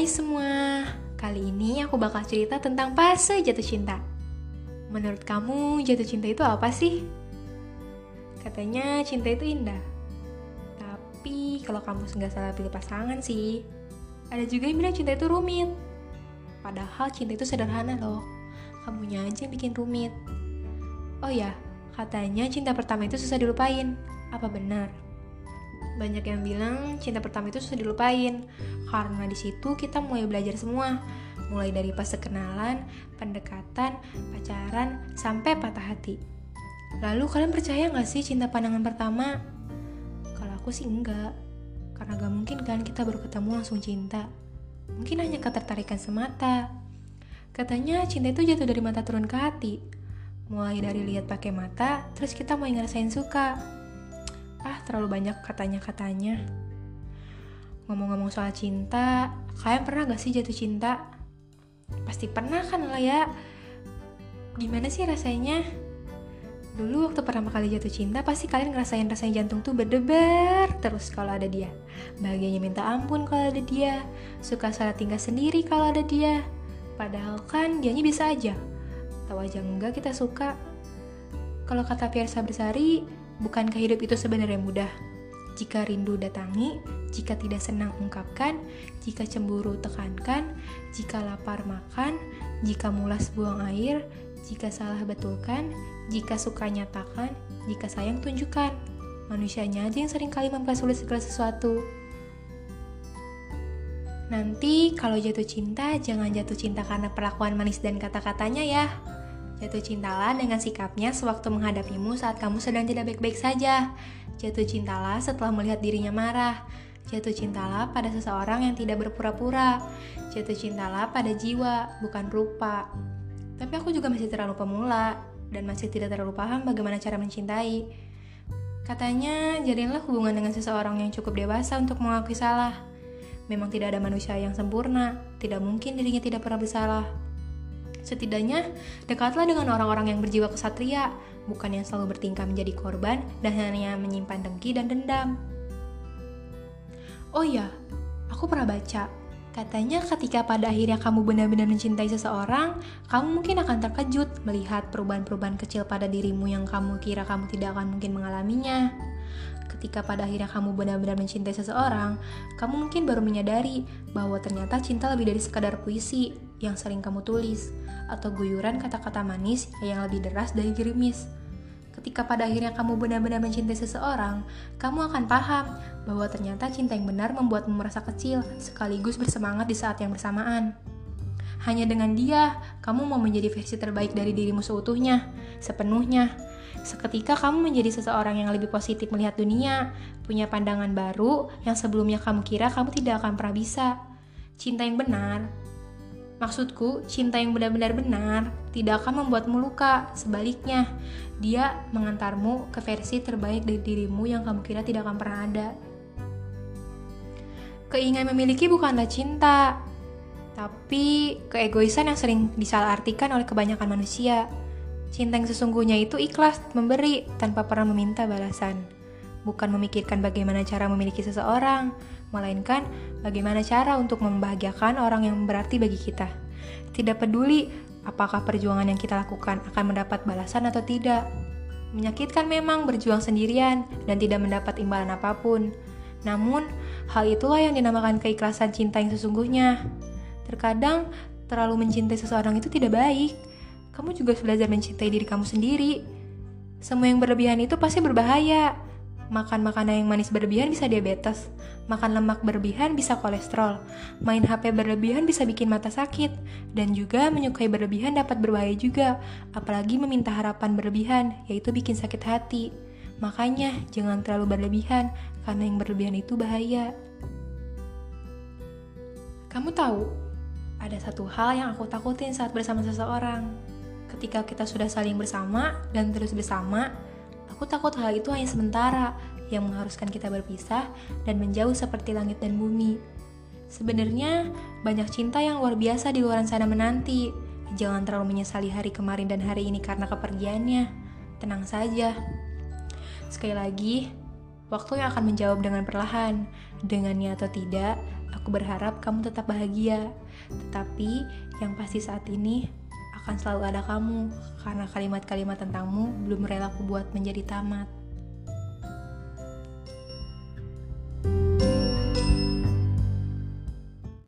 Hai semua, kali ini aku bakal cerita tentang fase jatuh cinta. Menurut kamu, jatuh cinta itu apa sih? Katanya cinta itu indah. Tapi kalau kamu nggak salah pilih pasangan sih, ada juga yang bilang cinta itu rumit. Padahal cinta itu sederhana loh. Kamunya aja yang bikin rumit. Oh ya, katanya cinta pertama itu susah dilupain. Apa benar? Banyak yang bilang cinta pertama itu susah dilupain karena di situ kita mulai belajar semua, mulai dari pas kenalan, pendekatan, pacaran, sampai patah hati. Lalu kalian percaya nggak sih cinta pandangan pertama? Kalau aku sih enggak, karena gak mungkin kan kita baru ketemu langsung cinta. Mungkin hanya ketertarikan semata. Katanya cinta itu jatuh dari mata turun ke hati. Mulai dari lihat pakai mata, terus kita mau ngerasain suka ah terlalu banyak katanya-katanya. Ngomong-ngomong soal cinta kalian pernah gak sih jatuh cinta? Pasti pernah kan lah ya gimana sih rasanya? Dulu waktu pertama kali jatuh cinta pasti kalian ngerasain rasanya jantung tuh berdebar terus kalau ada dia. Bahagianya minta ampun kalau ada dia. Suka salah tinggal sendiri kalau ada dia. Padahal kan dianya bisa aja. Tahu aja enggak kita suka. Kalau kata Pierre Sabrsari Bukankah hidup itu sebenarnya mudah? Jika rindu datangi, jika tidak senang ungkapkan, jika cemburu tekankan, jika lapar makan, jika mulas buang air, jika salah betulkan, jika suka nyatakan, jika sayang tunjukkan. Manusianya aja yang sering kali mempersulit segala sesuatu. Nanti kalau jatuh cinta, jangan jatuh cinta karena perlakuan manis dan kata-katanya ya. Jatuh cintalah dengan sikapnya sewaktu menghadapimu saat kamu sedang tidak baik-baik saja. Jatuh cintalah setelah melihat dirinya marah. Jatuh cintalah pada seseorang yang tidak berpura-pura. Jatuh cintalah pada jiwa, bukan rupa. Tapi aku juga masih terlalu pemula dan masih tidak terlalu paham bagaimana cara mencintai. Katanya, jadilah hubungan dengan seseorang yang cukup dewasa untuk mengakui salah. Memang tidak ada manusia yang sempurna, tidak mungkin dirinya tidak pernah bersalah. Setidaknya, dekatlah dengan orang-orang yang berjiwa kesatria, bukan yang selalu bertingkah menjadi korban dan hanya menyimpan dengki dan dendam. Oh iya, aku pernah baca, katanya ketika pada akhirnya kamu benar-benar mencintai seseorang, kamu mungkin akan terkejut melihat perubahan-perubahan kecil pada dirimu yang kamu kira kamu tidak akan mungkin mengalaminya. Ketika pada akhirnya kamu benar-benar mencintai seseorang, kamu mungkin baru menyadari bahwa ternyata cinta lebih dari sekadar puisi yang sering kamu tulis, atau guyuran kata-kata manis yang lebih deras dari gerimis. Ketika pada akhirnya kamu benar-benar mencintai seseorang, kamu akan paham bahwa ternyata cinta yang benar membuatmu merasa kecil sekaligus bersemangat di saat yang bersamaan. Hanya dengan dia, kamu mau menjadi versi terbaik dari dirimu seutuhnya, sepenuhnya. Seketika kamu menjadi seseorang yang lebih positif melihat dunia, punya pandangan baru yang sebelumnya kamu kira kamu tidak akan pernah bisa. Cinta yang benar Maksudku, cinta yang benar-benar benar tidak akan membuatmu luka. Sebaliknya, dia mengantarmu ke versi terbaik dari dirimu yang kamu kira tidak akan pernah ada. Keinginan memiliki bukanlah cinta, tapi keegoisan yang sering disalahartikan oleh kebanyakan manusia. Cinta yang sesungguhnya itu ikhlas memberi tanpa pernah meminta balasan. Bukan memikirkan bagaimana cara memiliki seseorang, melainkan bagaimana cara untuk membahagiakan orang yang berarti bagi kita. Tidak peduli apakah perjuangan yang kita lakukan akan mendapat balasan atau tidak. Menyakitkan memang berjuang sendirian dan tidak mendapat imbalan apa pun. Namun, hal itulah yang dinamakan keikhlasan cinta yang sesungguhnya. Terkadang, terlalu mencintai seseorang itu tidak baik. Kamu juga belajar mencintai diri kamu sendiri. Semua yang berlebihan itu pasti berbahaya Makan makanan yang manis berlebihan bisa diabetes. Makan lemak berlebihan bisa kolesterol. Main HP berlebihan bisa bikin mata sakit. Dan juga menyukai berlebihan dapat berbahaya juga. Apalagi meminta harapan berlebihan, yaitu bikin sakit hati. Makanya jangan terlalu berlebihan, karena yang berlebihan itu bahaya. Kamu tahu, ada satu hal yang aku takutin saat bersama seseorang. Ketika kita sudah saling bersama dan terus bersama, Aku takut hal itu hanya sementara, yang mengharuskan kita berpisah dan menjauh seperti langit dan bumi. Sebenarnya, banyak cinta yang luar biasa di luar sana menanti. Jangan terlalu menyesali hari kemarin dan hari ini karena kepergiannya. Tenang saja. Sekali lagi, waktu yang akan menjawab dengan perlahan. Dengannya atau tidak, Aku berharap kamu tetap bahagia. Tetapi yang pasti saat ini akan selalu ada kamu karena kalimat-kalimat tentangmu belum rela aku buat menjadi tamat.